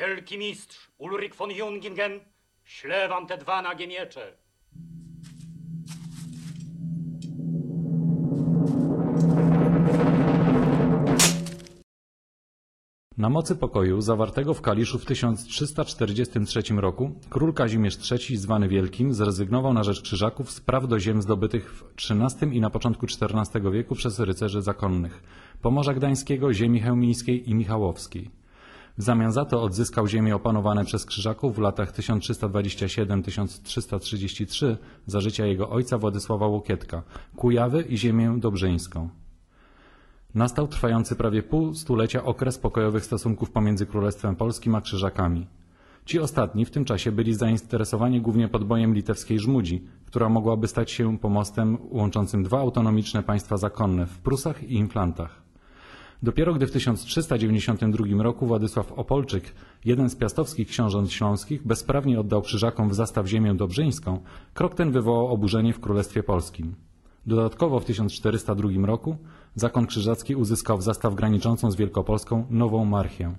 Wielki mistrz Ulrich von Jungingen śle wam te dwa nagie miecze. Na mocy pokoju zawartego w Kaliszu w 1343 roku król Kazimierz III zwany Wielkim zrezygnował na rzecz Krzyżaków z praw do ziem zdobytych w XIII i na początku XIV wieku przez rycerzy zakonnych, Pomorza Gdańskiego, ziemi chełmińskiej i michałowskiej. W zamian za to odzyskał ziemie opanowane przez Krzyżaków w latach 1327-1333 za życia jego ojca Władysława Łokietka, Kujawy i ziemię dobrzyńską. Nastał trwający prawie pół stulecia okres pokojowych stosunków pomiędzy Królestwem Polskim a Krzyżakami. Ci ostatni w tym czasie byli zainteresowani głównie podbojem litewskiej Żmudzi, która mogłaby stać się pomostem łączącym dwa autonomiczne państwa zakonne w Prusach i Inflantach. Dopiero gdy w 1392 roku Władysław Opolczyk, jeden z piastowskich książąt śląskich, bezprawnie oddał Krzyżakom w zastaw ziemię dobrzyńską, krok ten wywołał oburzenie w Królestwie Polskim. Dodatkowo w 1402 roku zakon krzyżacki uzyskał w zastaw graniczącą z Wielkopolską nową marchię.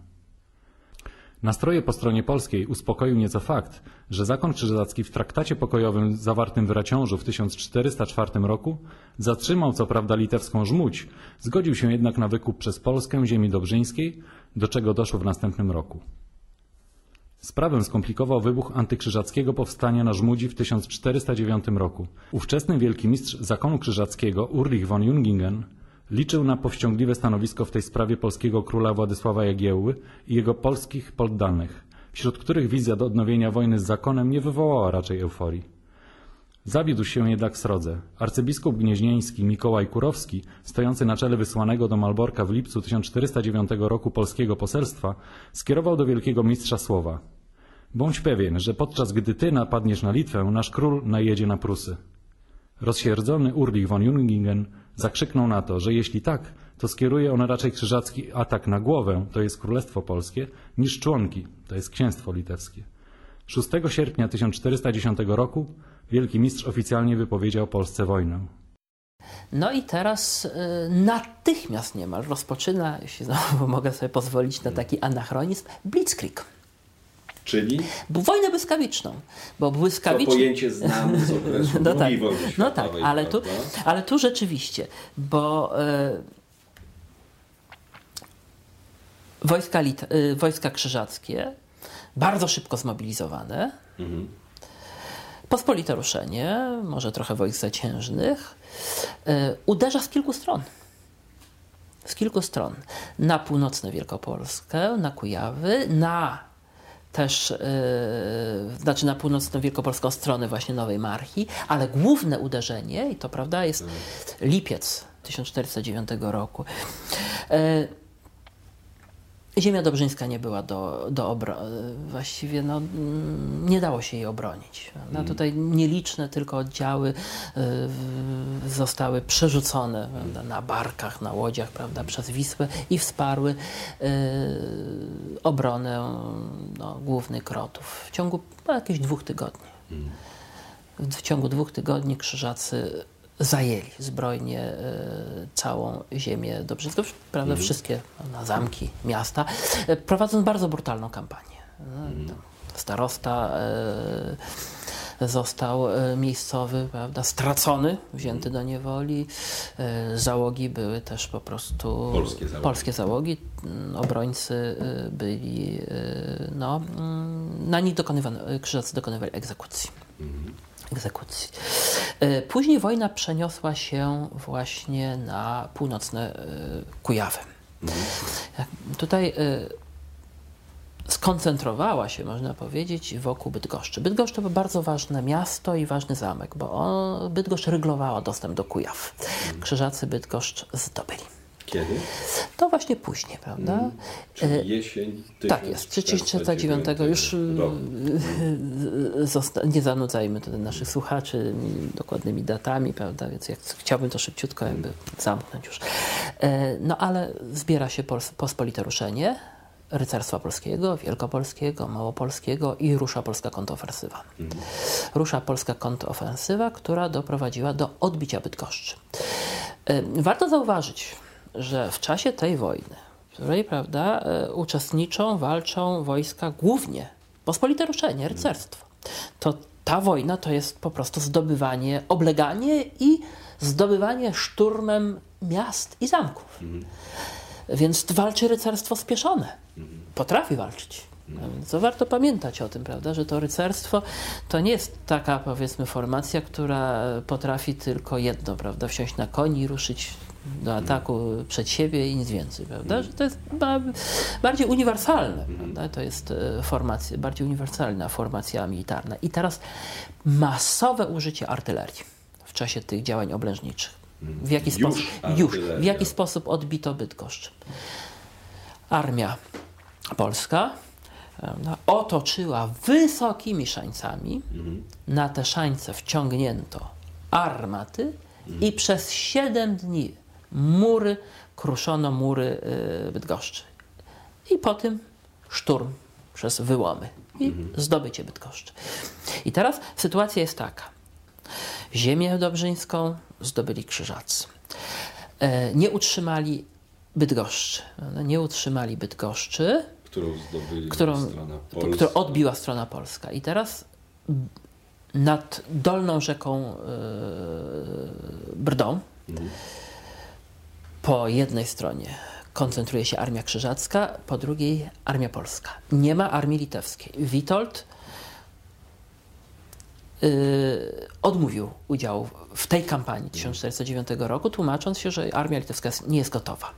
Nastroje po stronie polskiej uspokoił nieco fakt, że zakon krzyżacki w traktacie pokojowym zawartym w Raciążu w 1404 roku zatrzymał co prawda litewską żmudź, zgodził się jednak na wykup przez Polskę ziemi dobrzyńskiej, do czego doszło w następnym roku. Sprawę skomplikował wybuch antykrzyżackiego powstania na Żmudzi w 1409 roku. Ówczesny wielki mistrz zakonu krzyżackiego Ulrich von Jungingen liczył na powściągliwe stanowisko w tej sprawie polskiego króla Władysława Jagiełły i jego polskich poddanych, wśród których wizja do odnowienia wojny z zakonem nie wywołała raczej euforii. Zawiódł się jednak srodze. Arcybiskup gnieźnieński Mikołaj Kurowski, stojący na czele wysłanego do Malborka w lipcu 1409 roku polskiego poselstwa, skierował do wielkiego mistrza słowa. Bądź pewien, że podczas gdy ty napadniesz na Litwę, nasz król najedzie na Prusy. Rozsierdzony Urlich von Jungingen zakrzyknął na to, że jeśli tak, to skieruje on raczej krzyżacki atak na głowę, to jest Królestwo Polskie, niż członki, to jest Księstwo Litewskie. 6 sierpnia 1410 roku wielki mistrz oficjalnie wypowiedział Polsce wojnę. No i teraz y, natychmiast niemal rozpoczyna, jeśli znowu mogę sobie pozwolić na taki anachronizm, Blitzkrieg. Czyli Wojnę błyskawiczną. Bo to błyskawicznie. pojęcie znamy z okresu No tak, no tak ale, tu, ale tu rzeczywiście, bo y, wojska, lit, y, wojska krzyżackie, bardzo szybko zmobilizowane, Mhm. pospolite ruszenie, może trochę wojsk zaciężnych, y, uderza z kilku stron. Z kilku stron. Na północną Wielkopolskę, na Kujawy, na też, yy, znaczy na północną Wielkopolską stronę właśnie Nowej Marchi, ale główne uderzenie, i to prawda, jest lipiec 1409 roku. Yy, Ziemia Dobrzyńska nie była do, do obrony. Właściwie no, mm, nie dało się jej obronić. No, tutaj nieliczne tylko oddziały y, zostały przerzucone prawda, na barkach, na łodziach prawda, przez Wisłę i wsparły y, obronę no, głównych krotów w ciągu no, jakichś dwóch tygodni. W ciągu dwóch tygodni krzyżacy zajęli zbrojnie e, całą ziemię Dobrzyńską, prawda, wszystkie na zamki, miasta, e, prowadząc bardzo brutalną kampanię. No, tam Starosta e, został miejscowy, prawda, stracony, wzięty do niewoli. Załogi były też po prostu Polskie załogi. polskie załogi. Obrońcy byli, no, mm, na nich dokonywano, krzyżacy dokonywali egzekucji egzekucji. E, Później wojna przeniosła się właśnie na północne e, Kujawy. Tutaj e, skoncentrowała się, można powiedzieć, wokół Bydgoszczy. Bydgoszcz to było bardzo ważne miasto i ważny zamek, bo on, Bydgoszcz regulowała dostęp do Kujaw. Krzyżacy Bydgoszcz zdobyli. Kiedy? To właśnie później, prawda? Mm. Czyli jesień Tak jest, 1409 już y, zosta- nie zanudzajmy naszych słuchaczy mm, dokładnymi datami, prawda, więc jak chciałbym to szybciutko jakby zamknąć już. E, No ale zbiera się pols- pospolite ruszenie rycerstwa polskiego, wielkopolskiego, małopolskiego i rusza polska kontrofensywa. Rusza polska kontrofensywa, która doprowadziła do odbicia Bydgoszczy. E, Warto zauważyć, że w czasie tej wojny w której prawda, e, uczestniczą, walczą wojska głównie pospolite ruszenie, rycerstwo. To ta wojna to jest po prostu zdobywanie, obleganie i zdobywanie szturmem miast i zamków. Więc walczy rycerstwo spieszone. Potrafi walczyć. No więc to warto pamiętać o tym, prawda, że to rycerstwo to nie jest taka, powiedzmy, formacja, która potrafi tylko jedno, prawda, wsiąść na koni i ruszyć do ataku przed siebie i nic więcej, prawda, że to jest ba- bardziej uniwersalne, prawda, to jest e, formacja, bardziej uniwersalna formacja militarna. I teraz masowe użycie artylerii w czasie tych działań oblężniczych. W jaki Już sposób? Już. W jaki sposób odbito Bydgoszcz? Armia polska prawda, otoczyła wysokimi szańcami. Na te szańce wciągnięto armaty i przez 7 dni mury, kruszono mury y, Bydgoszczy. I po tym szturm przez wyłomy i zdobycie Bydgoszczy. I teraz sytuacja jest taka. Ziemię dobrzyńską zdobyli krzyżacy. E, Nie utrzymali Bydgoszczy. Nie utrzymali Bydgoszczy, Którą zdobyli którą, strona polska. którą odbiła strona polska. I teraz nad dolną rzeką e, Brdą po jednej stronie koncentruje się Armia Krzyżacka, po drugiej Armia Polska. Nie ma armii litewskiej. Witold y, odmówił udziału w tej kampanii 1409 roku, tłumacząc się, że armia litewska nie jest gotowa.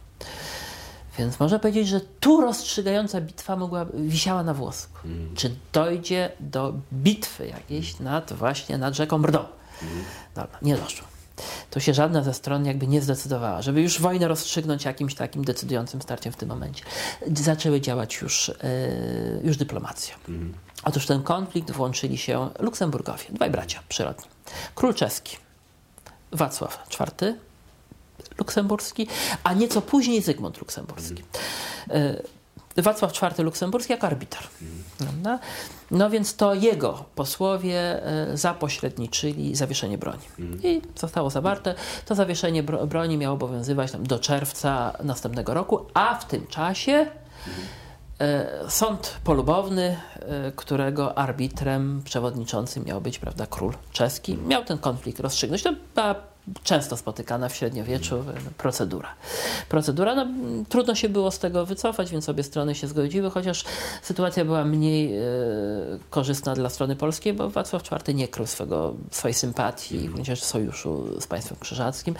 Więc można powiedzieć, że tu rozstrzygająca bitwa mogła, wisiała na włosku. Czy dojdzie do bitwy jakiejś nad właśnie nad rzeką Brdą? Dobra, nie doszło. Tu się żadna ze stron jakby nie zdecydowała, żeby już wojnę rozstrzygnąć jakimś takim decydującym starciem w tym momencie. Zaczęły działać już, e, już dyplomacje. Otóż w ten konflikt włączyli się Luksemburgowie, dwaj bracia przyrodni. Król czeski Wacław IV luksemburski, a nieco później Zygmunt luksemburski. E, Wacław IV luksemburski jako arbiter. Prawda? No więc to jego posłowie e, zapośredniczyli zawieszenie broni. I zostało zawarte. To zawieszenie bro- broni miało obowiązywać do czerwca następnego roku, a w tym czasie sąd polubowny, e, którego arbitrem przewodniczącym miał być prawda, król czeski, miał ten konflikt rozstrzygnąć. To była często spotykana w średniowieczu e, procedura. Procedura, no, trudno się było z tego wycofać, więc obie strony się zgodziły, chociaż sytuacja była mniej e, korzystna dla strony polskiej, bo Wacław IV nie krył swego, swojej sympatii, chociaż sojuszu z państwem krzyżackim.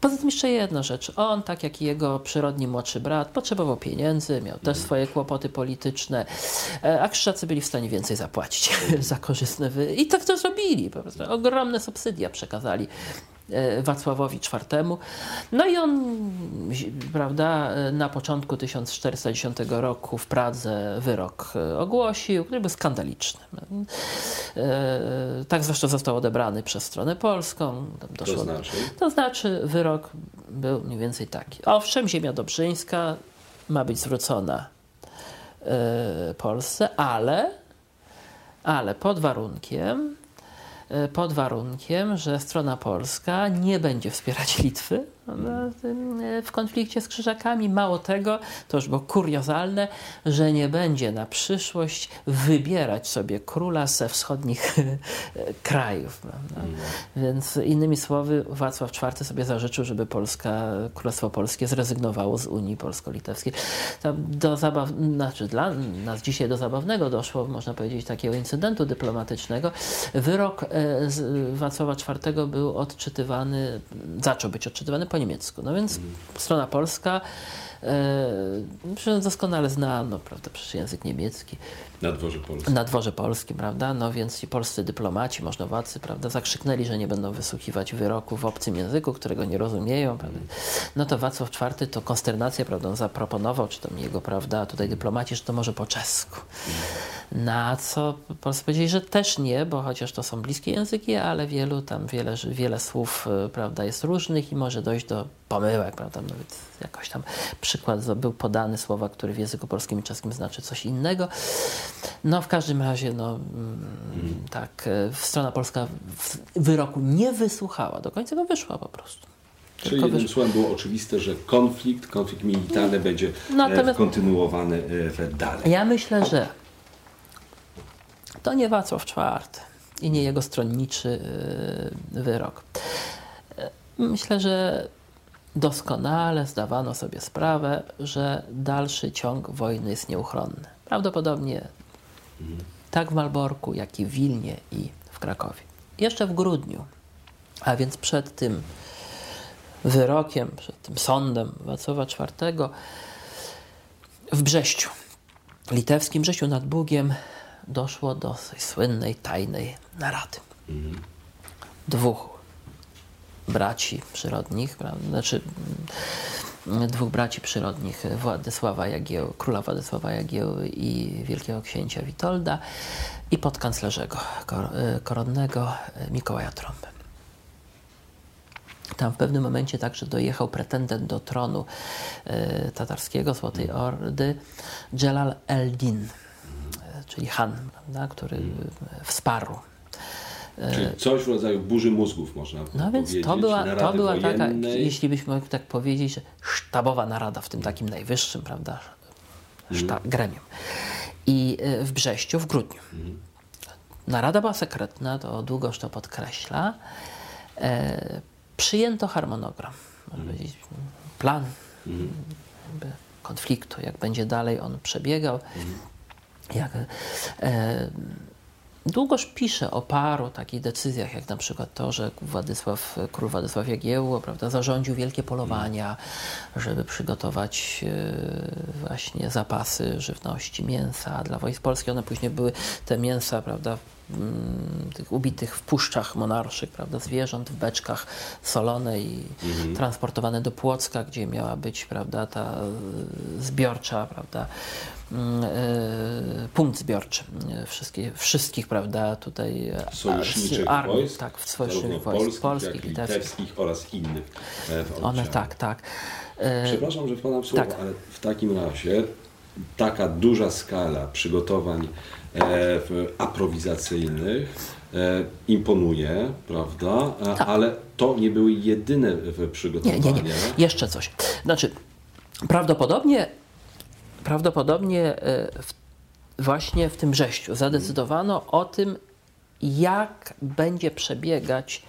Poza tym jeszcze jedna rzecz. On, tak jak i jego przyrodni młodszy brat, potrzebował pieniędzy, miał też swoje kłopoty polityczne, e, a krzyżacy byli w stanie więcej zapłacić za korzystne wy... I tak to zrobili. Po prostu. Ogromne subsydia przekazali Wacławowi IV. No i on, prawda, e, na początku 1410 roku w Pradze wyrok e, ogłosił, który był skandaliczny. E, Tak zresztą został odebrany przez stronę polską. Doszło To znaczy? to znaczy wyrok był mniej więcej taki. Owszem, ziemia dobrzyńska ma być zwrócona e, Polsce, ale, ale pod warunkiem, e, pod warunkiem, że strona polska nie będzie wspierać Litwy. e, w konflikcie z Krzyżakami. Mało tego, to już było kuriozalne, że nie będzie na przyszłość wybierać sobie króla ze wschodnich krajów. Prawda? Więc innymi słowy, Wacław IV sobie zażyczył, żeby Polska, Królestwo Polskie zrezygnowało z Unii Polsko-Litewskiej. Do zabaw, znaczy dla nas dzisiaj do zabawnego doszło, można powiedzieć, takiego incydentu dyplomatycznego. Wyrok e, Wacława IV był odczytywany, zaczął być odczytywany niemiecku. No więc strona polska e, doskonale zna, no, prawda, przecież język niemiecki Na dworze polskim. na dworze polskim, prawda? No więc ci polscy dyplomaci, możnowacy, prawda, zakrzyknęli, że nie będą wysłuchiwać wyroku w obcym języku, którego nie rozumieją, prawda? No to Wacław IV to konsternacja, prawda, on zaproponował, czy tam jego, prawda, tutaj dyplomaci, że to może po czesku. Na co Polscy powiedzieli, że też nie, bo chociaż to są bliskie języki, ale wielu tam, wiele, wiele słów, y, prawda, jest różnych i może dojść do pomyłek, prawda, nawet jakoś tam przykład był podany słowa, który w języku polskim i czeskim znaczy coś innego. No w każdym razie, no mm, tak, e, strona polska w- wyroku nie wysłuchała, do końca go wyszła po prostu. Czyli Tylko jednym słowem było oczywiste, że konflikt, konflikt militarny będzie e, Natomiast- kontynuowany e, dalej. Ja myślę, że to nie Wacław IV i nie jego stronniczy wyrok. Myślę, że doskonale zdawano sobie sprawę, że dalszy ciąg wojny jest nieuchronny. Prawdopodobnie tak w Malborku, jak i w Wilnie i w Krakowie. Jeszcze w grudniu, a więc przed tym wyrokiem, przed tym sądem Wacława IV w Brześciu, litewskim Brześciu nad Bugiem, doszło do słynnej, tajnej narady. Dwóch braci przyrodnich, prawda? znaczy mm, dwóch braci przyrodnich, Władysława Jagieł, króla Władysława Jagieły i wielkiego księcia Witolda i podkanclerzego y, koronnego y, Mikołaja Trąby. Tam w pewnym momencie także dojechał pretendent do tronu e, tatarskiego, Złotej Ordy, Jalal el-Din, e, czyli Han, prawda, który e, wsparł. Czyli coś w rodzaju burzy mózgów, można No więc powiedzieć. to była, to była taka, jeśli byśmy mogli tak powiedzieć, sztabowa narada w tym takim najwyższym, prawda, szta- gremium. I e, w Brześciu w grudniu. Narada była sekretna, to długoż to podkreśla. E, przyjęto harmonogram, można powiedzieć, plan konfliktu, jak będzie dalej on przebiegał. Jak, e, Długoż pisze o paru takich decyzjach, jak na przykład to, że Władysław, król Władysław Jagiełło prawda, zarządził wielkie polowania, żeby przygotować e, właśnie zapasy żywności, mięsa dla wojsk polskich. One później były te mięsa, prawda, tych ubitych w puszczach monarszych, prawda, zwierząt w beczkach solone i transportowane do Płocka, gdzie miała być, prawda, ta e, zbiorcza, prawda, mm, e, punkt zbiorczy wszystkich, wszystkich prawda, tutaj e, sojuszniczych armii, wojsk, tak, w sojuszniczych wojsk polskich, litewskich. oraz innych One tak, tak. Przepraszam, że wpadam w słowo, tak. ale w takim razie taka duża skala przygotowań aprowizacyjnych e, imponuje, prawda? A, Tak. Ale to nie były jedyne w- Nie, przygotowania. nie, nie. Jeszcze coś. Znaczy, prawdopodobnie, prawdopodobnie e, w, właśnie w tym wrześniu zadecydowano o tym, jak będzie przebiegać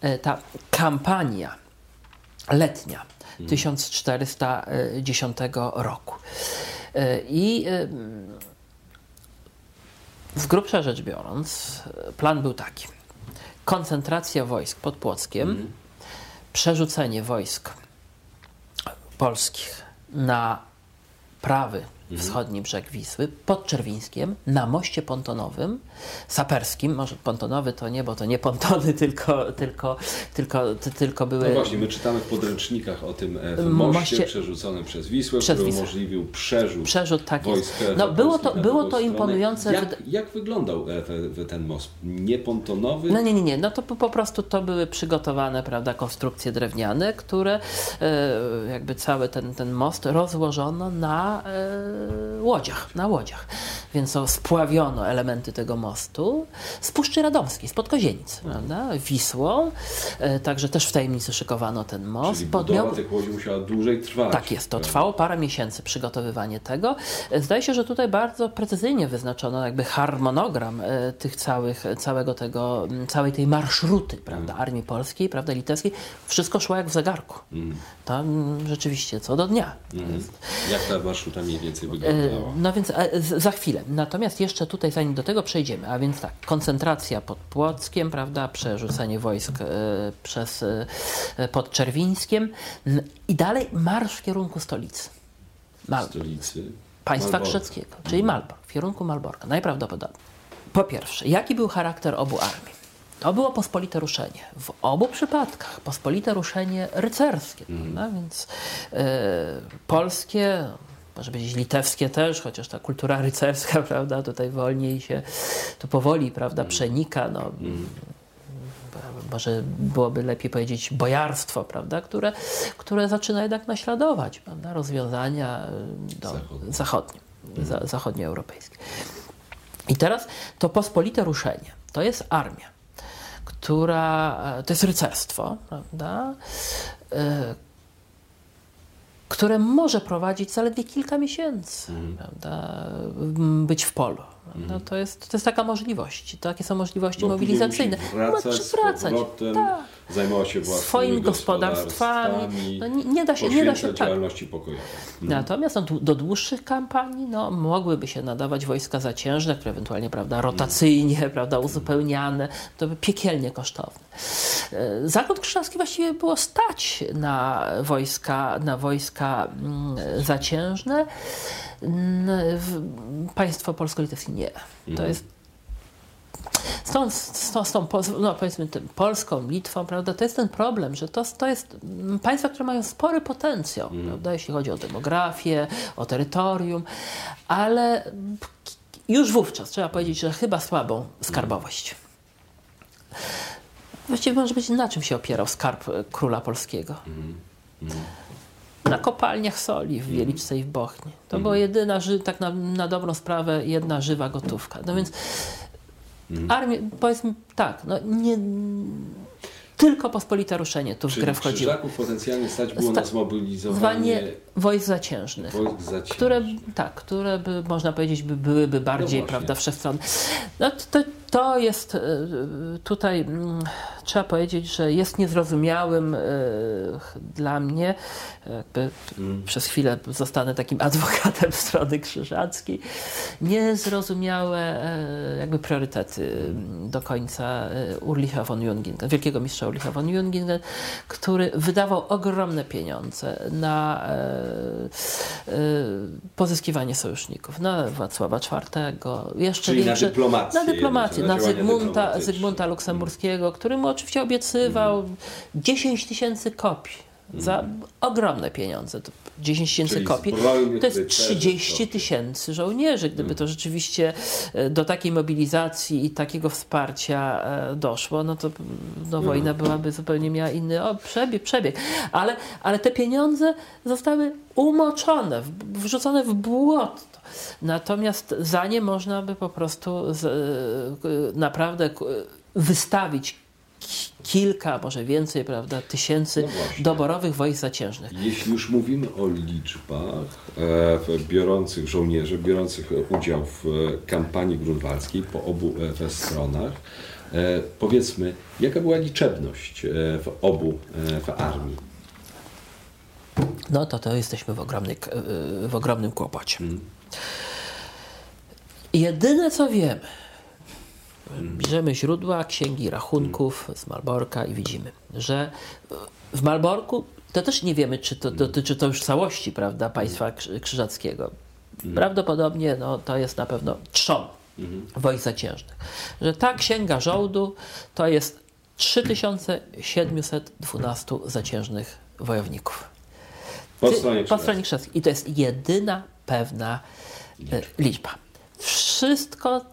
e, ta kampania letnia 1410 roku. E, I e, w grubsza rzecz biorąc, plan był taki. Koncentracja wojsk pod Płockiem, przerzucenie wojsk polskich na prawy wschodni brzeg Wisły, pod Czerwińskiem, na moście pontonowym, saperskim, może pontonowy to nie, bo to nie pontony, tylko, tylko, tylko, ty- tylko były... No właśnie, my czytamy w podręcznikach o tym e, moście, moście- przerzuconym przez Wisłę, Przez który Wisłę. umożliwił przerzut, Przerzut, tak wojsk No, było to- było to imponujące, Jak, jak wyglądał e, te- te- ten most? Niepontonowy? No nie, nie, nie. No to po, prostu to były przygotowane, prawda, konstrukcje drewniane, które e, jakby cały ten, ten most rozłożono na łodziach, na łodziach. Więc spławiono elementy tego mostu z Puszczy Radomskiej, spod Kozienic, prawda, Wisłą. E, także też w tajemnicy szykowano ten most. Czyli Pod- budowa tych łodzi musiała dłużej trwać. tak jest, to prawda? trwało parę miesięcy przygotowywanie tego. E, Zdaje się, że tutaj bardzo precyzyjnie wyznaczono jakby harmonogram tych całych, całego tego, m, całej tej marszruty, prawda, Armii Polskiej, prawda, Litewskiej. Wszystko szło jak w zegarku. Tam rzeczywiście co do dnia. Mhm. Jak ta marszuta mniej więcej E, wyglądała? No więc e, za chwilę. Natomiast jeszcze tutaj, zanim do tego przejdziemy, a więc tak, koncentracja pod Płockiem, prawda, przerzucenie wojsk e, przez, pod Czerwińskiem i dalej marsz w kierunku stolicy. Mal- Stolicy. państwa Malborka. krzeckiego, czyli Malbork, w kierunku Malborka, najprawdopodobniej. Po pierwsze, jaki był charakter obu armii? To było pospolite ruszenie. W obu przypadkach pospolite ruszenie rycerskie, prawda? więc e, polskie, może powiedzieć litewskie też, chociaż ta kultura rycerska, prawda, tutaj wolniej się, to powoli, prawda, przenika, no, może byłoby lepiej powiedzieć bojarstwo, prawda, które, które zaczyna jednak naśladować prawda, rozwiązania y, do, Zachodnie. zachodnie, za, zachodnioeuropejskie. I teraz to pospolite ruszenie to jest armia, która e, to jest rycerstwo, prawda? Które może prowadzić zaledwie kilka miesięcy, prawda? M, być w polu. No, to, jest, to jest taka możliwość. Takie są możliwości Bo później mobilizacyjne. Wracać, No, z wracać. powrotem, Tak. Zajmować się własnymi Swoimi gospodarstwami. No, nie, nie da się, nie da się tak. pokojowej. Natomiast no, do dłuższych kampanii no, mogłyby się nadawać wojska zaciężne, które ewentualnie prawda, rotacyjnie prawda, uzupełniane. To by piekielnie kosztowne. E, Zakon Krzyżacki właściwie było stać na wojska, na wojska mm, zaciężne. Państwo polsko-litewskie nie. To jest z tą, z tą, z tą no powiedzmy tym Polską, Litwą, prawda, to jest ten problem, że to, to jest mm, państwa, które mają spory potencjał, prawda, jeśli chodzi o demografię, o terytorium, ale już wówczas trzeba powiedzieć, że chyba słabą skarbowość. Właściwie może być na czym się opierał skarb e, króla polskiego? Na kopalniach soli w Wieliczce i w Bochni. To była jedyna, tak na, na dobrą sprawę, jedna żywa gotówka. No więc armię, powiedzmy tak, no nie, tylko pospolite ruszenie tu w Czyli grę wchodziło. Krzyżaków potencjalnie stać było Sta- na zmobilizowanie wojsk zaciężnych. wojsk zaciężnych. Które, tak, które by, można powiedzieć, by byłyby bardziej, No właśnie. prawda, wszechstronne. No to, to jest e, tutaj, mm, trzeba powiedzieć, że jest niezrozumiałym e, dla mnie, jakby Mm. przez chwilę zostanę takim adwokatem strony krzyżackiej, niezrozumiałe e, jakby priorytety mm, do końca e, Urlicha von Jungingen, wielkiego mistrza Urlicha von Jungingen, który wydawał ogromne pieniądze na pozyskiwanie sojuszników, na Wacława IV, jeszcze Czyli na dyplomację, na dyplomację, na na Zygmunta. Zygmunta Luksemburskiego, który mu oczywiście obiecywał Mhm. 10 tysięcy kopii. Za ogromne pieniądze. To 10 tysięcy kopii. To jest rycerzy 30 kopii. tysięcy żołnierzy. Gdyby to rzeczywiście e, do takiej mobilizacji i takiego wsparcia e, doszło, no to no, wojna byłaby zupełnie miała inny o, przebieg. przebieg. Ale, ale te pieniądze zostały umoczone, wrzucone w błoto. Natomiast za nie można by po prostu z, e, naprawdę wystawić kilka, może więcej, prawda, tysięcy No doborowych wojsk zaciężnych. Jeśli już mówimy o liczbach e, biorących żołnierzy, biorących udział w e, kampanii grunwaldzkiej po obu e, stronach, powiedzmy, jaka była liczebność w obu w armii? No to to jesteśmy w, ogromnej, k- w ogromnym kłopocie. Jedyne co wiemy, bierzemy źródła księgi rachunków z Malborka i widzimy, że w Malborku to też nie wiemy, czy to dotyczy to już całości prawda, państwa krzy- krzyżackiego. Prawdopodobnie no, to jest na pewno trzon wojsk zaciężnych. Że ta księga żołdu to jest 3712 zaciężnych wojowników. Po stronie po stronie. I to jest jedyna pewna e, liczba. Wszystko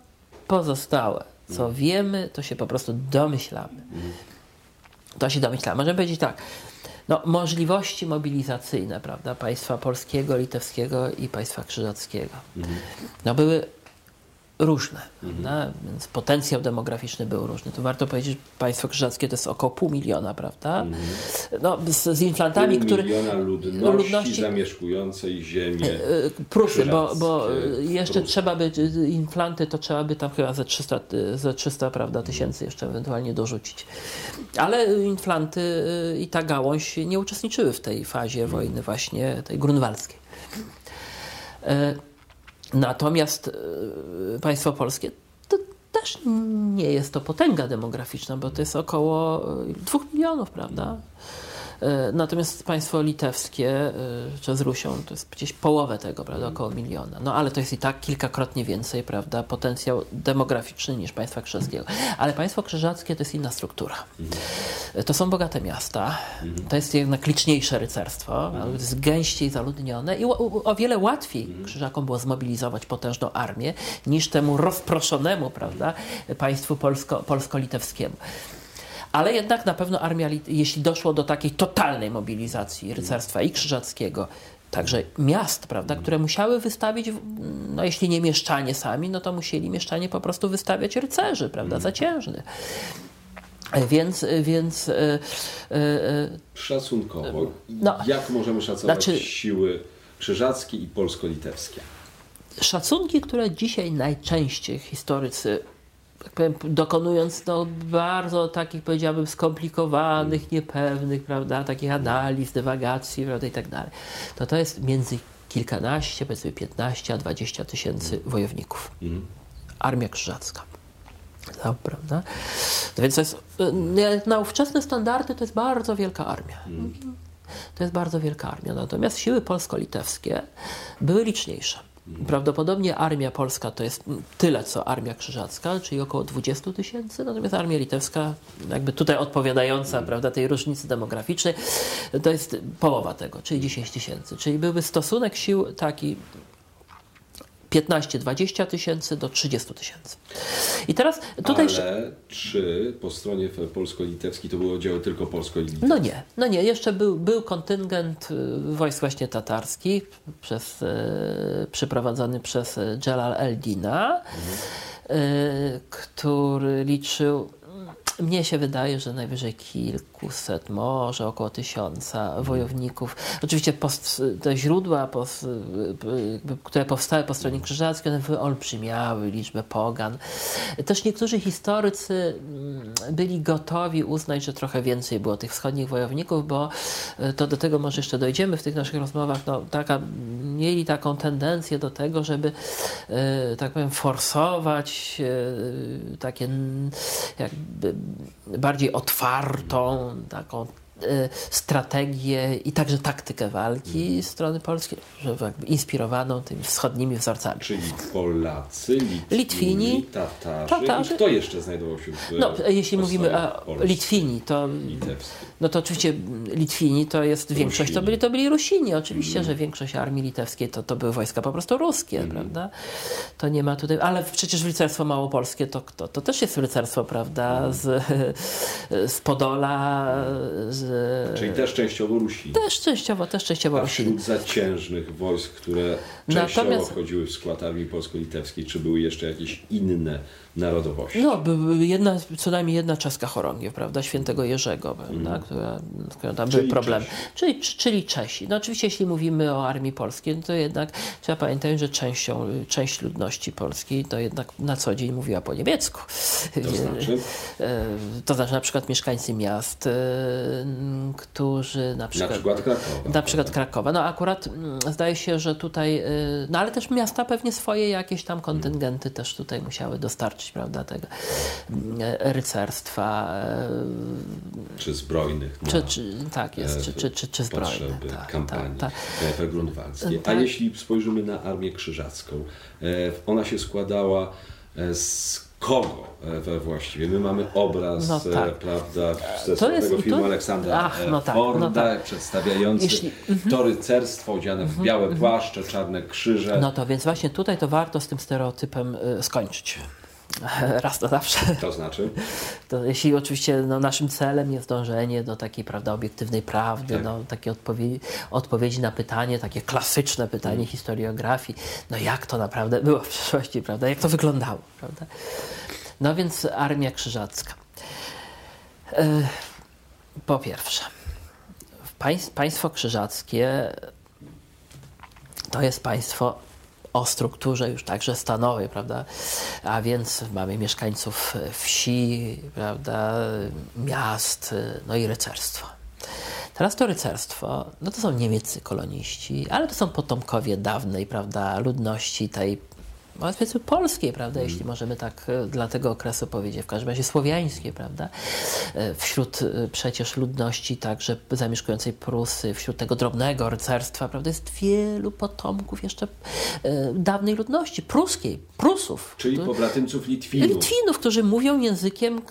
pozostałe, co wiemy, to się po prostu domyślamy. To się domyślamy. Możemy powiedzieć tak. No, możliwości mobilizacyjne, prawda, państwa polskiego, litewskiego i państwa krzyżackiego, no, były różne, prawda? więc potencjał demograficzny był różny. Tu warto powiedzieć, że państwo krzyżackie to jest około pół miliona, prawda? No, z, z inflantami, Pół które... miliona ludności, ludności- zamieszkującej ziemię. E, Prusy, bo, bo Krzyżackie, jeszcze Prusy. trzeba by, e, inflanty to trzeba by tam chyba ze 300, e, ze 300 prawda, tysięcy jeszcze ewentualnie dorzucić. Ale inflanty e, i ta gałąź nie uczestniczyły w tej fazie wojny właśnie tej grunwaldzkiej. E, Natomiast e, państwo polskie to też nie jest to potęga demograficzna, bo to jest około e, dwóch milionów, prawda? E, Natomiast państwo litewskie, e, czy z Rusią, to jest gdzieś połowę tego, prawda, około miliona. No ale to jest i tak kilkakrotnie więcej, prawda, potencjał demograficzny niż państwa krzyżackiego. Ale państwo krzyżackie to jest inna struktura. E, To są bogate miasta, to jest jednak liczniejsze rycerstwo, to jest gęściej zaludnione i o, wiele łatwiej krzyżakom było zmobilizować potężną armię niż temu rozproszonemu, prawda, państwu polsko, polsko-litewskiemu. Ale jednak na pewno armia, jeśli doszło do takiej totalnej mobilizacji rycerstwa i krzyżackiego, także miast, prawda, które musiały wystawić, no jeśli nie mieszczanie sami, no to musieli mieszczanie po prostu wystawiać rycerzy, prawda, zaciężnych. Więc, więc e, Szacunkowo, No. jak możemy szacować Znaczy- siły krzyżackie i polsko-litewskie? szacunki, które dzisiaj najczęściej historycy tak powiem, dokonując no, bardzo takich, powiedziałbym, skomplikowanych, niepewnych, prawda, takich analiz, dywagacji, prawda, i tak dalej, to to jest między kilkanaście, powiedzmy 15 a 20 tysięcy wojowników. Armia krzyżacka. No, prawda? No więc to jest, y, na ówczesne standardy to jest bardzo wielka armia. To jest bardzo wielka armia. Natomiast siły polsko-litewskie były liczniejsze. Prawdopodobnie armia polska to jest tyle, co armia krzyżacka, czyli około 20 tysięcy, natomiast armia litewska, jakby tutaj odpowiadająca prawda, tej różnicy demograficznej, to jest połowa tego, czyli 10 tysięcy. Czyli byłby stosunek sił taki 15-20 tysięcy do 30 tysięcy. I teraz tutaj... Ale czy po stronie polsko-litewskiej to były oddziały tylko polsko-litewskie? No nie, no nie. Jeszcze był, był kontyngent y, wojsk właśnie tatarskich przez, e, przyprowadzony przez e, Jalal el-Dina, e, który liczył, mnie się wydaje, że najwyżej kilkuset, może około tysiąca wojowników. Oczywiście post, te źródła, post, które powstały po stronie krzyżackiej, one wyolbrzymiały liczbę pogan. Też niektórzy historycy mm, byli gotowi uznać, że trochę więcej było tych wschodnich wojowników, bo e, to do tego może jeszcze dojdziemy w tych naszych rozmowach, no, taka, mieli taką tendencję do tego, żeby e, tak powiem forsować e, takie jakby bardziej otwartą taką e, strategię i także taktykę walki strony polskiej, inspirowaną tymi wschodnimi wzorcami. Czyli Polacy, Litwini, Litwini, Tatarzy. Tatarzy. I kto jeszcze znajdował się w No, jeśli mówimy o Litwini, to litewskiej? No to oczywiście Litwini to jest większość, to byli, to byli Rusini. Oczywiście, że większość armii litewskiej to, to były wojska po prostu ruskie, prawda? To nie ma tutaj, ale przecież rycerstwo małopolskie to, to, to też jest rycerstwo, prawda? Z, z Podola, z, Czyli też częściowo Rusini. też częściowo, też częściowo A Rusini. wśród zaciężnych wojsk, które częściowo Natomiast- wchodziły w skład armii polsko-litewskiej, czy były jeszcze jakieś inne narodowości? No, jedna, co najmniej jedna czeska chorągiew, prawda, świętego Jerzego, prawda, która, która tam były Czyli problemy. Czesi. Czyli, czyli Czesi. No oczywiście, jeśli mówimy o armii polskiej, no to jednak trzeba pamiętać, że częścią, część ludności polskiej to jednak na co dzień mówiła po niemiecku. To znaczy? E, To znaczy na przykład mieszkańcy miast, e, którzy na Na przykład... przykład Krakowa. Na przykład Krakowa. No akurat mm, zdaje się, że tutaj, y, no ale też miasta pewnie swoje jakieś tam kontyngenty też tutaj musiały dostarczyć, prawda, tego mm, rycerstwa, Czy zbrojnych. czy, czy tak jest, czy, czy, czy, czy zbrojne. potrzeby Tak, kampanii tak, tak, grunwaldzkiej. A Tak. jeśli spojrzymy na Armię Krzyżacką, e, ona się składała e, z kogo e, właściwie? My mamy obraz, No tak. e, prawda, ze To jest- filmu to- Aleksandra Ach, e, no tak, Forda, no tak. przedstawiający Jeśli- Mhm. to rycerstwo odziane w białe płaszcze, czarne krzyże. No to więc właśnie tutaj to warto z tym stereotypem skończyć. Raz na zawsze. To znaczy? To jeśli oczywiście no, naszym celem jest dążenie do takiej prawda, obiektywnej prawdy, Tak. no, takie odpowiedzi, odpowiedzi na pytanie, takie klasyczne pytanie Mm. historiografii, no jak to naprawdę było w przeszłości, prawda, jak to wyglądało, prawda. No więc Armia Krzyżacka. E, po pierwsze, państw, państwo krzyżackie to jest państwo o strukturze już także stanowej, prawda? A więc mamy mieszkańców wsi, prawda, miast, no i rycerstwo. Teraz to rycerstwo, no to są niemieccy koloniści, ale to są potomkowie dawnej, prawda, ludności tej powiedzmy polskiej, prawda, jeśli możemy tak e, dla tego okresu powiedzieć, w każdym razie słowiańskiej, prawda, E, wśród e, przecież ludności także zamieszkującej Prusy, wśród tego drobnego rycerstwa, prawda, jest wielu potomków jeszcze dawnej ludności, pruskiej, Prusów. Czyli którzy- pobratymców Litwinów. Litwinów, którzy mówią językiem,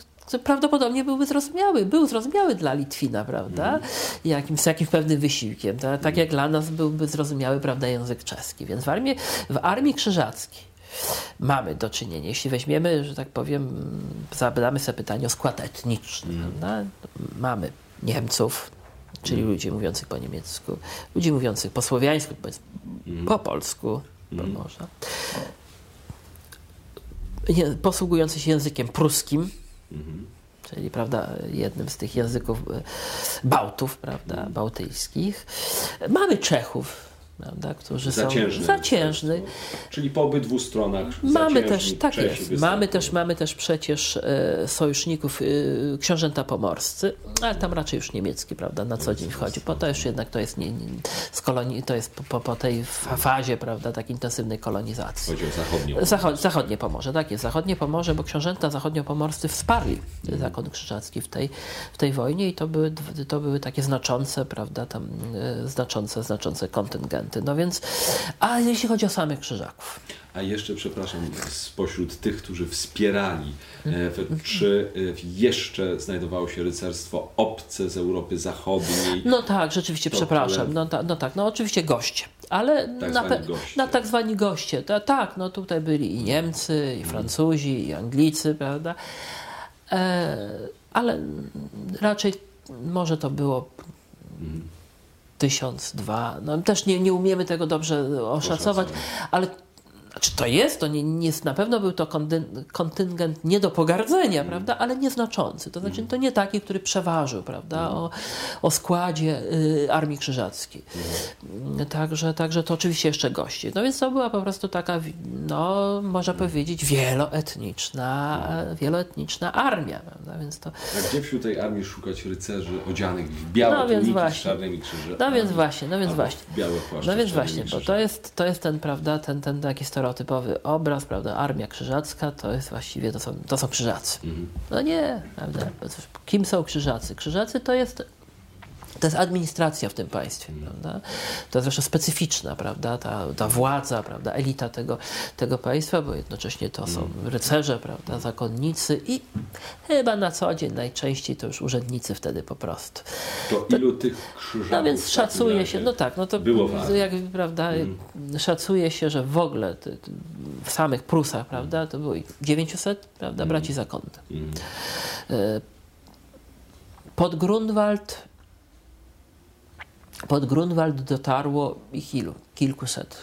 prawdopodobnie byłby zrozumiały, był zrozumiały dla Litwina, prawda? Jakimś, z jakimś pewnym wysiłkiem. Tak, tak jak dla nas byłby zrozumiały, prawda, język czeski. Więc w armii, w armii krzyżackiej mamy do czynienia, jeśli weźmiemy, że tak powiem, zadamy sobie pytanie o skład etniczny, prawda? Mamy Niemców, czyli ludzi mówiących po niemiecku, ludzi mówiących po słowiańsku, powiedzmy, po polsku, bo można. Je- posługujący się językiem pruskim, czyli prawda, jednym z tych języków e, Bałtów, prawda, bałtyckich. Mamy Czechów, prawda, którzy Zaciężny. są zaciężny. Czyli po obydwu stronach Mamy też, tak Czesi jest, występują. mamy też, mamy też przecież e, sojuszników e, książęta pomorscy, ale tam raczej już niemiecki, prawda, na co dzień wchodzi, bo to już jednak to jest, nie, nie, z kolonii, to jest po, po, tej fa- fazie, prawda, tak intensywnej kolonizacji. Chodzi o zachodnią. Zachod, zachodnie Pomorze, tak jest, zachodnie Pomorze, bo książęta zachodniopomorscy wsparli zakon krzyżacki w tej, w tej wojnie i to były, to były takie znaczące, prawda, tam e, znaczące, znaczące kontyngenty. No więc, a jeśli chodzi o samych krzyżaków, A jeszcze, przepraszam, spośród tych, którzy wspierali, e, czy e, jeszcze znajdowało się rycerstwo obce z Europy Zachodniej? No tak, rzeczywiście, To przepraszam. No, ta, no tak, no oczywiście goście. Ale Tak na, zwani goście. na tak zwani goście. Ta, tak, no tutaj byli i Niemcy, i Francuzi, i Anglicy, prawda? E, ale raczej może to było tysiąc, dwa. No, też nie, nie umiemy tego dobrze oszacować, ale znaczy to jest, to nie, nie, na pewno był to kontyn- kontyngent nie do pogardzenia, prawda, ale nieznaczący. To znaczy to nie taki, który przeważył, prawda, o, o składzie y, Armii Krzyżackiej. Także, także to oczywiście jeszcze goście. No więc to była po prostu taka, no można powiedzieć, wieloetniczna, wieloetniczna armia, prawda, więc to... A gdzie wśród tej armii szukać rycerzy odzianych w białe No więc tuniki z właśnie. czarnymi krzyżami? No więc właśnie, no więc właśnie. białe płaszcze No więc właśnie, bo to jest, to jest ten, prawda, ten, ten taki stereotypowy obraz, prawda, armia krzyżacka to jest właściwie, to są, to są krzyżacy. Mhm. No nie, prawda, kim są krzyżacy? Krzyżacy to jest to jest administracja w tym państwie, prawda? To jest zresztą specyficzna, prawda? Ta, ta władza, prawda? Elita tego, tego państwa, bo jednocześnie to są rycerze, prawda? Zakonnicy i chyba na co dzień najczęściej to już urzędnicy wtedy po prostu. To ilu tych krzyżaków No więc szacuje się, no tak, no to było jak prawda, szacuje się, że w ogóle w samych Prusach, prawda, to było ich 900, prawda, braci zakonnych. E, Pod Grunwald pod Grunwald dotarło ich ilu? Kilkuset.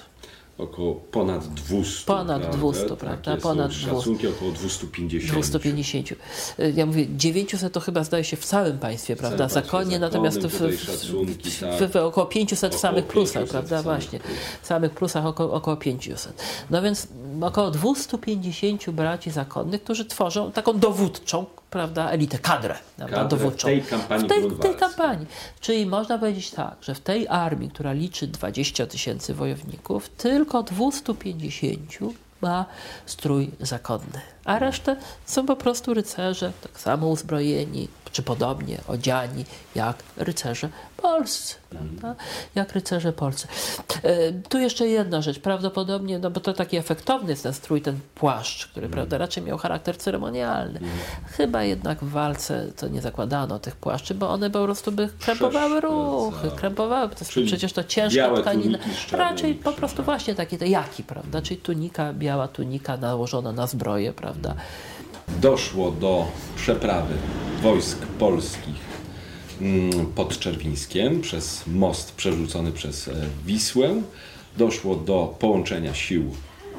Około ponad 200. Ponad prawda? 200, Takie prawda? Ponad 200. Szacunki około 250. 250. Y, Ja mówię, 900 to chyba zdaje się w całym państwie, prawda? państwie Zakonnie, zakonnym, natomiast w, w, szacunki, w, tak. w, w około 500 w Około samych plusach, 500 w prawda? samych Właśnie. plusach. W samych plusach około, około 500. No więc około 250 braci zakonnych, którzy tworzą taką dowódczą, prawda, elitę, kadrę, prawda, Kadrę w dowódczą. tej kampanii w tej, w tej kampanii. Czyli można powiedzieć tak, że w tej armii, która liczy 20 tysięcy wojowników, tylko 250 ma strój zakonny, a resztę są po prostu rycerze, tak samo uzbrojeni, czy podobnie odziani jak rycerze polscy. Prawda? Jak rycerze polscy. E, tu jeszcze jedna rzecz. Prawdopodobnie, no bo to taki efektowny jest ten strój, ten płaszcz, który prawda, raczej miał charakter ceremonialny. Chyba jednak w walce to nie zakładano tych płaszczy, bo one po prostu by krępowały ruchy, krępowały. To jest przecież to ciężka tkanina. Raczej po prostu właśnie takie te jaki, prawda? Czyli tunika, biała tunika nałożona na zbroję, prawda? doszło do przeprawy wojsk polskich mm, pod Czerwińskiem przez most przerzucony przez e, Wisłę. Doszło do połączenia sił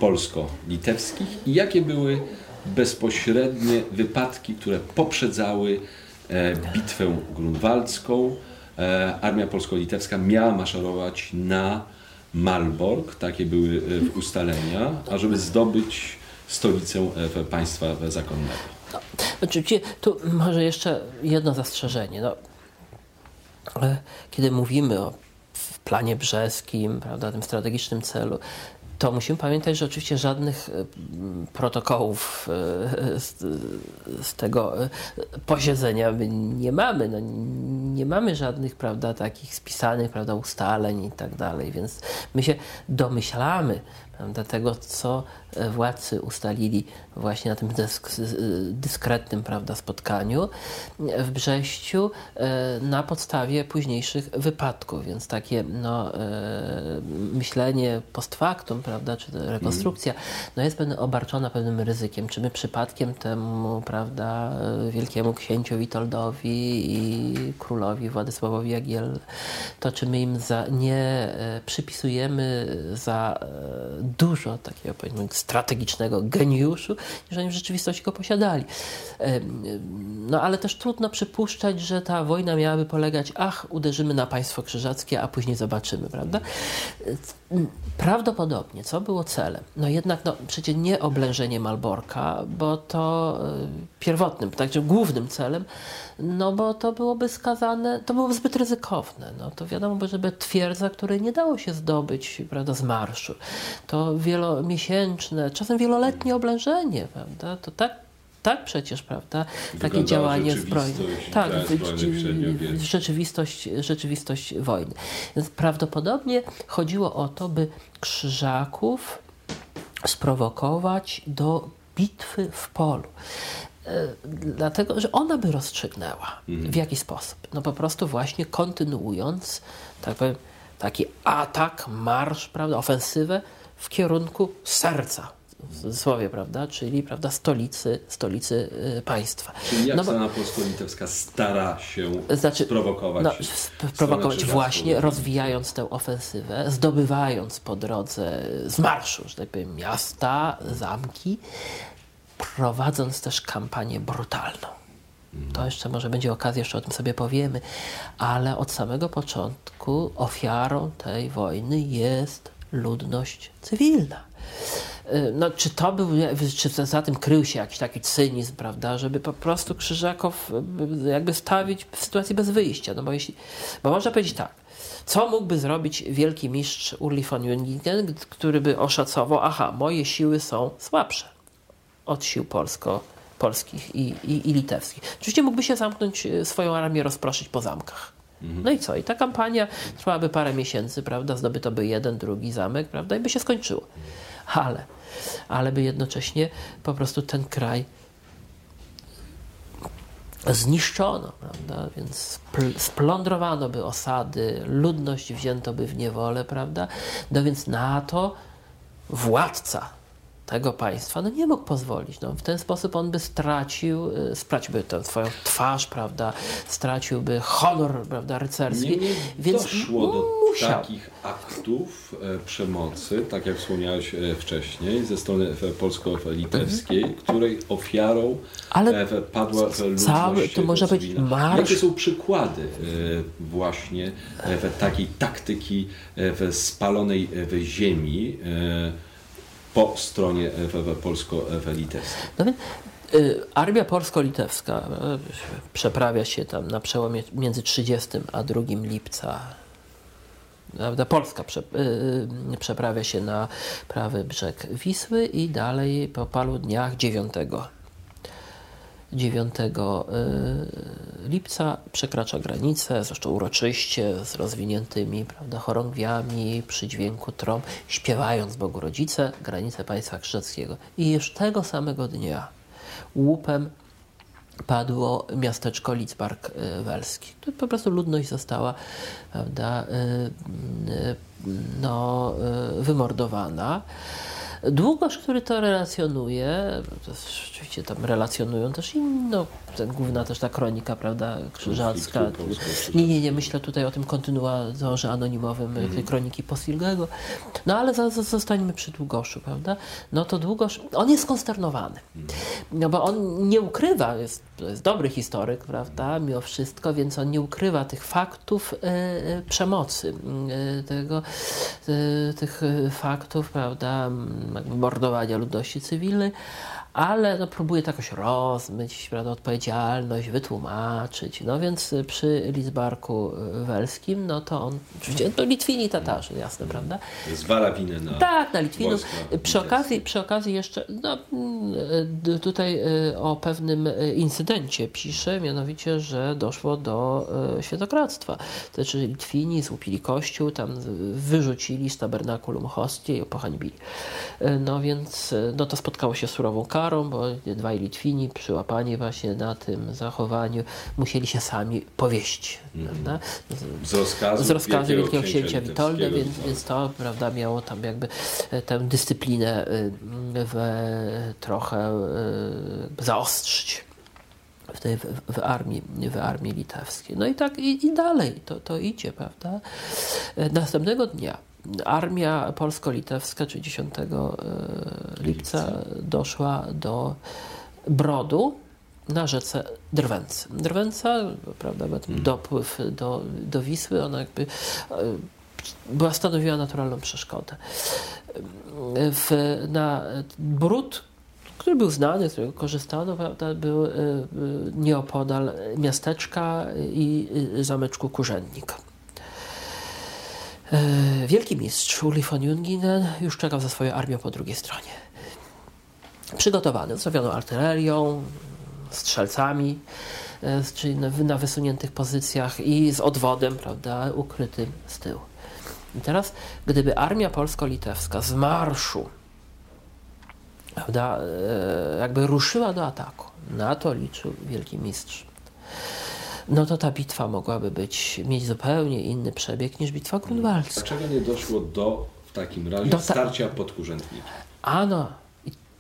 polsko-litewskich i jakie były bezpośrednie wypadki, które poprzedzały e, bitwę grunwaldzką. E, Armia polsko-litewska miała maszerować na Malbork, takie były ustalenia, ażeby zdobyć stolicę państwa zakonnego. Oczywiście tu może jeszcze jedno zastrzeżenie. No, e, kiedy mówimy o planie brzeskim, prawda, tym strategicznym celu, to musimy pamiętać, że oczywiście żadnych e, protokołów e, z, tego e, posiedzenia nie mamy. No, nie mamy żadnych prawda, takich spisanych prawda, ustaleń i tak dalej, więc my się domyślamy prawda, tego, co władcy ustalili właśnie na tym dysk, dyskretnym prawda, spotkaniu w Brześciu e, na podstawie późniejszych wypadków, więc takie no, e, myślenie post factum, prawda, czy rekonstrukcja, no jest pewne, obarczona pewnym ryzykiem. Czy my przypadkiem temu, prawda, wielkiemu księciu Witoldowi i królowi Władysławowi Jagiel, to czy my im za, nie e, przypisujemy za e, dużo takiego, powiedzmy, strategicznego geniuszu, niż oni w rzeczywistości go posiadali. No ale też trudno przypuszczać, że ta wojna miałaby polegać, ach, uderzymy na państwo krzyżackie, a później zobaczymy, prawda? Prawdopodobnie, co było celem? No jednak, no przecież nie oblężenie Malborka, bo to y, pierwotnym, także głównym celem, no bo to byłoby skazane, to byłoby zbyt ryzykowne. No to wiadomo by, żeby twierdza, której nie dało się zdobyć, prawda, z marszu. To wielomiesięczne, czasem wieloletnie oblężenie, prawda? To tak tak przecież, prawda? Takie działanie zbrojne. Tak, rzeczywistość, rzeczywistość wojny. Więc prawdopodobnie chodziło o to, by krzyżaków sprowokować do bitwy w polu. E, dlatego, że ona by rozstrzygnęła mhm. w jaki sposób. No po prostu właśnie kontynuując tak powiem, taki atak, marsz, prawda, ofensywę w kierunku serca w cudzysłowie, prawda, czyli prawda, stolicy, stolicy y, państwa. Czyli jak no strona polsko-litewska stara się znaczy, sprowokować? No, sprowokować właśnie, rozwijając tę ofensywę, zdobywając po drodze z marszu, że tak powiem, miasta, zamki, prowadząc też kampanię brutalną. To jeszcze może będzie okazja, jeszcze o tym sobie powiemy, ale od samego początku ofiarą tej wojny jest ludność cywilna. Y, no, czy to był, czy za tym krył się jakiś taki cynizm, prawda, żeby po prostu Krzyżaków y, jakby stawić w sytuacji bez wyjścia, no bo jeśli, bo można powiedzieć tak, co mógłby zrobić wielki mistrz Urli von Jungingen, który by oszacował, aha, moje siły są słabsze od sił polsko, polskich i, i, i litewskich. Oczywiście mógłby się zamknąć, y, swoją armię rozproszyć po zamkach. No i co? I ta kampania trwałaby parę miesięcy, prawda? Zdobyto by jeden, drugi zamek, prawda? I by się skończyło. Ale, ale by jednocześnie po prostu ten kraj zniszczono, prawda? Więc splądrowano by osady, ludność wzięto by w niewolę, prawda? No więc na to władca tego państwa, no nie mógł pozwolić. No, w ten sposób on by stracił, y, straciłby tę swoją twarz, prawda, straciłby honor, prawda, rycerski. Nie, nie więc doszło do musiał. takich aktów e, przemocy, tak jak wspomniałeś e, wcześniej, ze strony polsko-litewskiej, mhm. której ofiarą Ale e, padła ludność cały, to może być marsz. Jakie są przykłady właśnie takiej taktyki spalonej ziemi, po stronie polsko-litewskiej. No y, Armia polsko-litewska y, przeprawia się tam na przełomie między 30 a 2 lipca. Prawda? Polska prze, przeprawia się na prawy brzeg Wisły i dalej po paru dniach 9 9 y, lipca przekracza granicę, zresztą uroczyście, z rozwiniętymi prawda, chorągwiami, przy dźwięku trąb, śpiewając Bogu Rodzice, granicę państwa krzyżackiego. I już tego samego dnia łupem padło miasteczko Lidzbark y, Welski. Tu po prostu ludność została prawda, y, no, wymordowana. Długosz, który to relacjonuje, to oczywiście tam relacjonują też inno, ten główna też ta kronika, prawda, krzyżacka. Nie, nie, nie, myślę tutaj o tym kontynuatorze anonimowym mm. tej kroniki Postilgego. No ale zostańmy przy Długoszu, prawda? No to Długosz, on jest konsternowany, mm. no bo on nie ukrywa, jest, jest dobry historyk, prawda, mimo wszystko, więc on nie ukrywa tych faktów e, e przemocy, e, tego, tych faktów, prawda, mordowania ludności cywilnej, ale no, próbuje to jakoś rozmyć, prawda, odpowiedzialność, wytłumaczyć. No więc przy Lidzbarku Welskim, no to on, oczywiście, to Litwini Tatarzy, jasne, prawda? Zwala winę na Tak, na Litwinów. Przy okazji, przy okazji jeszcze, no, tutaj e, o pewnym incydencie pisze, mianowicie, że doszło do świętokradztwa. To znaczy Litwini złupili kościół, tam wyrzucili z tabernakulum hostię i pohańbili. No więc no to spotkało się z surową karą, bo dwaj Litwini przyłapani właśnie na tym zachowaniu musieli się sami powieść. prawda? Z rozkazu, z rozkazu Wielkiego Księcia Litewskiego, Witolda, więc, więc to prawda, miało tam jakby e, tę dyscyplinę y, w, trochę y, zaostrzyć w, tej, w, w, armii, w armii litewskiej. No i tak i, i dalej to, to idzie, prawda? E, Następnego dnia armia polsko-litewska, czyli 10 e, lipca, doszła do Brodu na rzece Drwęcy. Drwęca, prawda, ten dopływ do, do Wisły, ona jakby e, była stanowiła naturalną przeszkodę. W, na Brud, który był znany, z którego korzystano, prawda, był e, nieopodal miasteczka i zameczku Kurzennik. E, Wielki mistrz Uli von Jungingen już czekał za swoją armią po drugiej stronie. Przygotowany, ustawioną artylerią, strzelcami, e, czyli na, na wysuniętych pozycjach i z odwodem, prawda, ukrytym z tyłu. I teraz, gdyby armia polsko-litewska z marszu prawda, e, jakby ruszyła do ataku, na to liczył wielki mistrz, no to ta bitwa mogłaby być, mieć zupełnie inny przebieg niż bitwa grunwaldzka. Dlaczego nie doszło do w takim razie Do ta- starcia? Ano,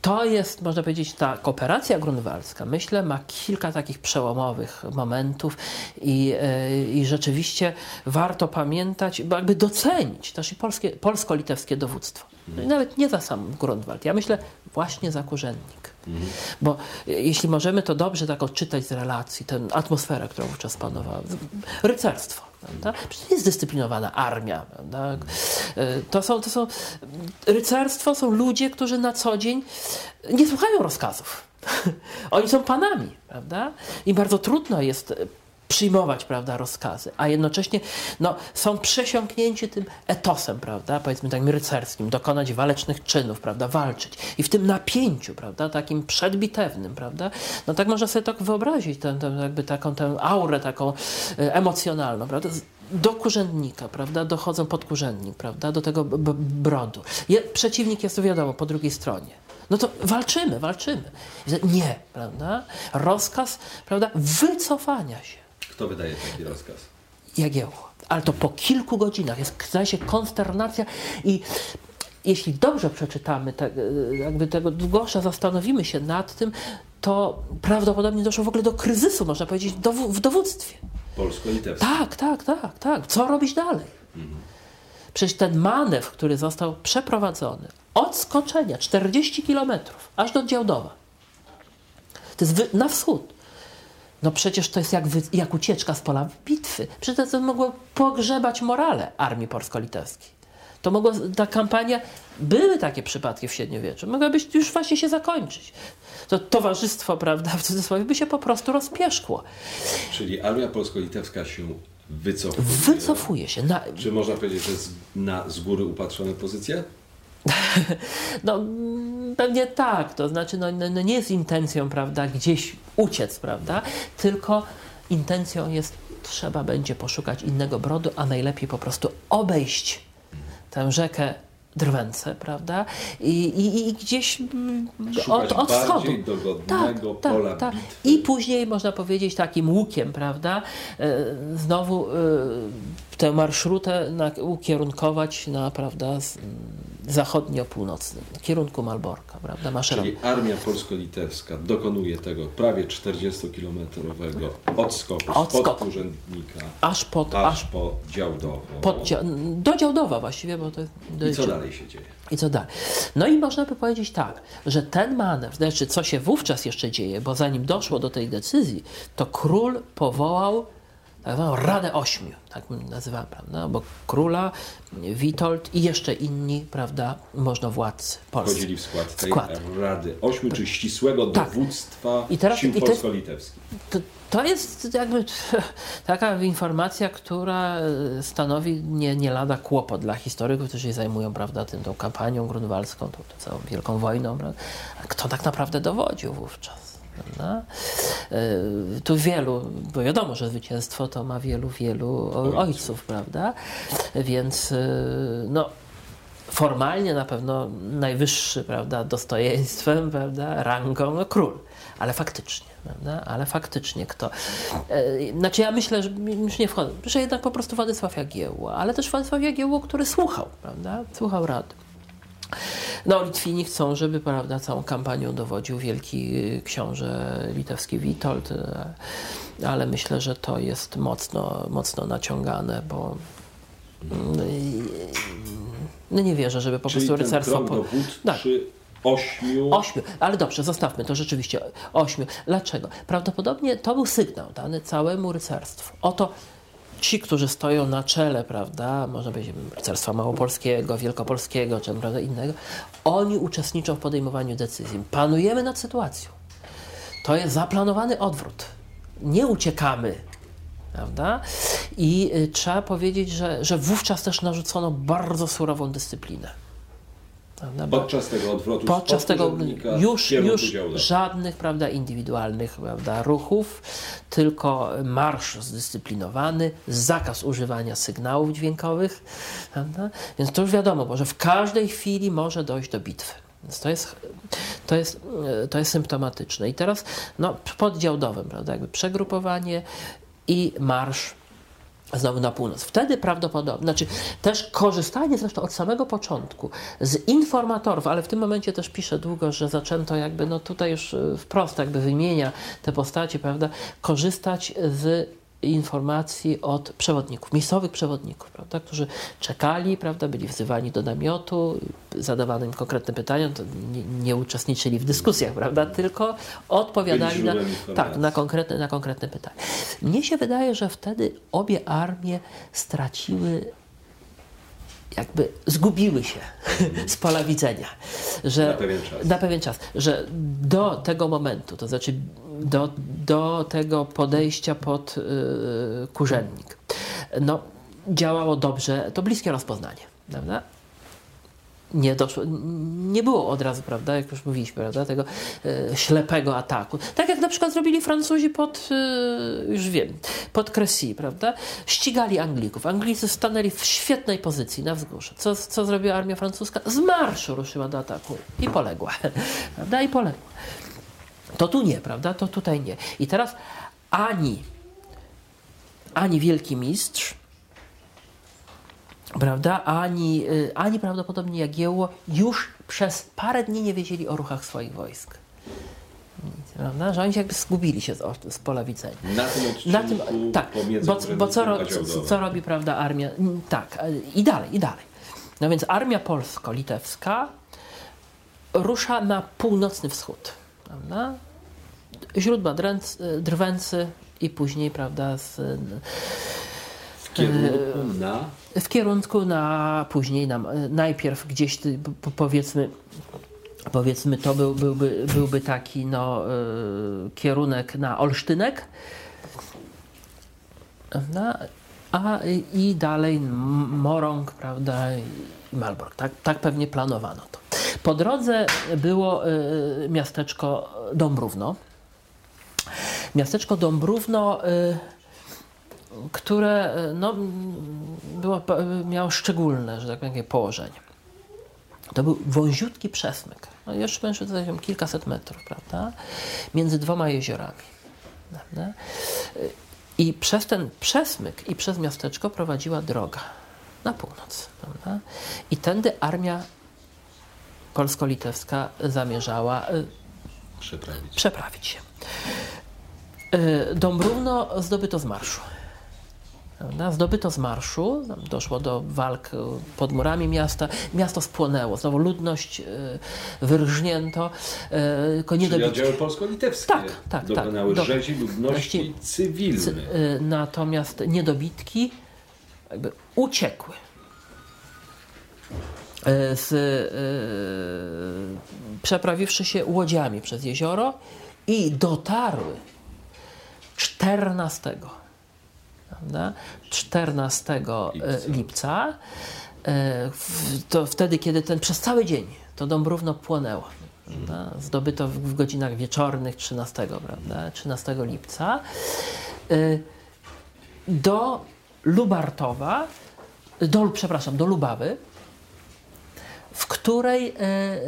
to jest, można powiedzieć, ta kooperacja grunwaldzka, myślę, ma kilka takich przełomowych momentów i, e, i rzeczywiście warto pamiętać, bo jakby docenić też i polskie, polsko-litewskie dowództwo. No nawet nie za sam Grunwald, ja myślę właśnie za Kurzennik. Bo jeśli możemy to dobrze tak odczytać z relacji, tę atmosferę, która wówczas panowała, rycerstwo, prawda? Przecież jest dyscyplinowana armia, To są, to są, rycerstwo są ludzie, którzy na co dzień nie słuchają rozkazów. Oni są panami, prawda? I bardzo trudno jest przyjmować, prawda, rozkazy, a jednocześnie no, są przesiąknięci tym etosem, prawda, powiedzmy takim rycerskim, dokonać walecznych czynów, prawda, walczyć. I w tym napięciu, prawda, takim przedbitewnym, prawda, no tak można sobie tak wyobrazić, tę, tę, jakby taką tę aurę taką e, emocjonalną, prawda, do kurzędnika, prawda, dochodzą pod kurzędnik, prawda, do tego brodu. Je, przeciwnik jest, to wiadomo, po drugiej stronie. No to walczymy, walczymy. Nie, prawda? Rozkaz, prawda, wycofania się. Kto wydaje taki rozkaz? Jagiełło. Ale to po kilku godzinach jest, zdaje się, konsternacja i jeśli dobrze przeczytamy te, jakby tego Długosza, zastanowimy się nad tym, to prawdopodobnie doszło w ogóle do kryzysu, można powiedzieć, w dowództwie. Polsko-litewski. Tak, tak, tak, tak. Co robić dalej? Przecież ten manewr, który został przeprowadzony od skoczenia 40 kilometrów aż do Działdowa, to jest na wschód. No przecież to jest jak, wy, jak ucieczka z pola bitwy. Przecież to mogło pogrzebać morale armii polsko-litewskiej. To mogła, ta kampania, były takie przypadki w średniowieczu, mogłaby już właśnie się zakończyć. To towarzystwo, prawda, w cudzysłowie, by się po prostu rozpieszkło. Czyli armia polsko-litewska się wycofuje. Wycofuje się. Na, Czy można powiedzieć, że z, na z góry upatrzone pozycje? No mm, pewnie tak, to znaczy no, no, no nie jest intencją, prawda, gdzieś uciec, prawda, tylko intencją jest, trzeba będzie poszukać innego brodu, a najlepiej po prostu obejść tę rzekę Drwęce, prawda, i, i, i gdzieś mm, od, od wschodu. Tak, pola tak. bitwy. I później można powiedzieć takim łukiem, prawda? e, Znowu e, tę marszrutę ukierunkować na, prawda, z- zachodnio-północnym, w kierunku Malborka, prawda? Maszerować. Czyli armia polsko-litewska dokonuje tego prawie 40-kilometrowego odskoku spod Odskoku. urzędnika Aż pod, aż aż po Działdowo. pod, do Działdowa właściwie, bo to do, I co dalej się dzieje? I co dalej? No i można by powiedzieć tak, że ten manewr, znaczy co się wówczas jeszcze dzieje, bo zanim doszło do tej decyzji, to król powołał tak zwaną Radę Ośmiu, tak nazywam, prawda? Bo króla, Witold i jeszcze inni, prawda, możnowładcy polscy. Wchodzili w skład tej Skład. Rady Ośmiu, czy ścisłego Tak. dowództwa I teraz- sił polsko-litewskich. To, to jest jakby taka informacja, która e, stanowi nie, nie lada kłopot dla historyków, którzy się zajmują prawda, tym, tą kampanią grunwaldzką, tą, tą całą wielką wojną. Prawda? Kto tak naprawdę dowodził wówczas? Prawda? E, Tu wielu, bo wiadomo, że zwycięstwo to ma wielu, wielu ojców, prawda? Więc e, no, formalnie na pewno najwyższy, prawda, dostojeństwem, prawda, rangą no, król. Ale faktycznie, prawda? Ale faktycznie kto? E, znaczy ja myślę, że już nie wchodzę, że jednak po prostu Władysław Jagiełło, ale też Władysław Jagiełło, który słuchał, prawda? Słuchał rady. No, Litwini chcą, żeby prawda, całą kampanią dowodził wielki książę litewski Witold, e, ale myślę, że to jest mocno, mocno naciągane, bo no, i- no nie wierzę, żeby po Czyli prostu rycerstwo... Po... Tak. ośmiu... Ośmiu, ale dobrze, zostawmy to rzeczywiście. Ośmiu. Dlaczego? Prawdopodobnie to był sygnał dany całemu rycerstwu. Oto ci, którzy stoją na czele, prawda, może być rycerstwa małopolskiego, wielkopolskiego, czy prawda, innego, oni uczestniczą w podejmowaniu decyzji. Panujemy nad sytuacją. To jest zaplanowany odwrót. Nie uciekamy. Prawda? I y, trzeba powiedzieć, że, że wówczas też narzucono bardzo surową dyscyplinę. Prawda? Bo- Podczas tego odwrotu podczas od tego już, już żadnych prawda, indywidualnych prawda, ruchów, tylko marsz zdyscyplinowany, zakaz używania sygnałów dźwiękowych. Prawda? Więc to już wiadomo, bo że w każdej chwili może dojść do bitwy. Więc to jest, to jest, e, to jest symptomatyczne. I teraz no, poddział prawda, jakby przegrupowanie i marsz znowu na północ. Wtedy prawdopodobnie, znaczy też korzystanie zresztą od samego początku z informatorów, ale w tym momencie też pisze długo, że zaczęto jakby, no tutaj już y, wprost jakby wymienia te postacie, prawda, korzystać z informacji od przewodników, miejscowych przewodników, prawda, którzy czekali, prawda, byli wzywani do namiotu, zadawano im konkretne pytania, to nie, nie uczestniczyli w dyskusjach, prawda, tylko odpowiadali na, tak, na konkretne, na konkretne pytania. Mnie się wydaje, że wtedy obie armie straciły jakby zgubiły się z pola widzenia. Że, Na pewien na pewien czas. Że do tego momentu, to znaczy do, do tego podejścia pod y, kurzennik, no, działało dobrze to bliskie rozpoznanie. Prawda? nie doszło, nie było od razu, prawda, jak już mówiliśmy, prawda, tego e, ślepego ataku. Tak jak na przykład zrobili Francuzi pod, e, już wiem, pod Crecy, prawda, ścigali Anglików. Anglicy stanęli w świetnej pozycji na wzgórzu. Co, co zrobiła armia francuska? Z marszu ruszyła do ataku i poległa, prawda, i poległa. To tu nie, prawda, to tutaj nie. I teraz ani, ani wielki mistrz, prawda? Ani, y, ani prawdopodobnie Jagiełło już przez parę dni nie wiedzieli o ruchach swoich wojsk. Prawda? Że oni się jakby zgubili się z, z pola widzenia. Na tym odcinku Na tym, tak, bo, bo co, ro, co, robi prawda armia? Mm, Tak, e, i dalej, i dalej. No więc armia polsko-litewska rusza na północny wschód. Prawda? Źródła Dręc- Drwęcy i później, prawda, z, W kierunku na... w kierunku na później nam najpierw gdzieś powiedzmy powiedzmy to był, byłby, byłby taki no, y, kierunek na Olsztynek prawda? a i- dalej Morąg prawda i Malbork tak, tak pewnie planowano to po drodze było y, miasteczko Dąbrówno miasteczko Dąbrówno y, które y, no, było, miało szczególne, że tak powiem, położenie. To był wąziutki przesmyk. No jeszcze będzie wiem, kilkaset metrów, prawda? Między dwoma jeziorami. Prawda? I przez ten przesmyk i przez miasteczko prowadziła droga na północ. Prawda? I tędy armia polsko-litewska zamierzała y, Przeprawić. przeprawić się. Y, Dąbrówno zdobyto z marszu. Prawda? Zdobyto z marszu, doszło do walk y, pod murami miasta, miasto spłonęło, znowu ludność wyrżnięto, tylko nie Czyli oddziały polsko-litewskie Tak, tak, tak. dokonały Do- rzezi ludności cywilnej. Natomiast niedobitki jakby uciekły. Y, Z, y, przeprawiwszy się łodziami przez jezioro i dotarły 14, prawda? 14 Lipca. lipca, to wtedy, kiedy ten przez cały dzień to Dąbrówno płonęło. Prawda? Zdobyto w, godzinach wieczornych 13, prawda? 13 lipca. Do Lubartowa, do, przepraszam, do Lubawy, w której e, e,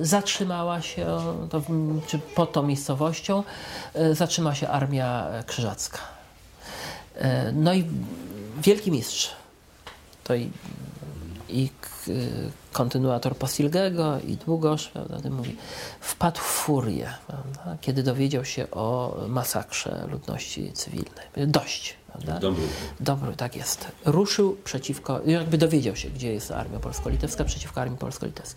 zatrzymała się, czy pod tą miejscowością, e, zatrzymała się armia krzyżacka. No i wielki mistrz, to i, i kontynuator Posilgego i Długosz, prawda, mówi, wpadł w furię, prawda, kiedy dowiedział się o masakrze ludności cywilnej. Dość. Prawda? Dobry. Dobry, tak jest. Ruszył przeciwko, jakby dowiedział się, gdzie jest armia polsko-litewska, przeciwko armii polsko-litewskiej.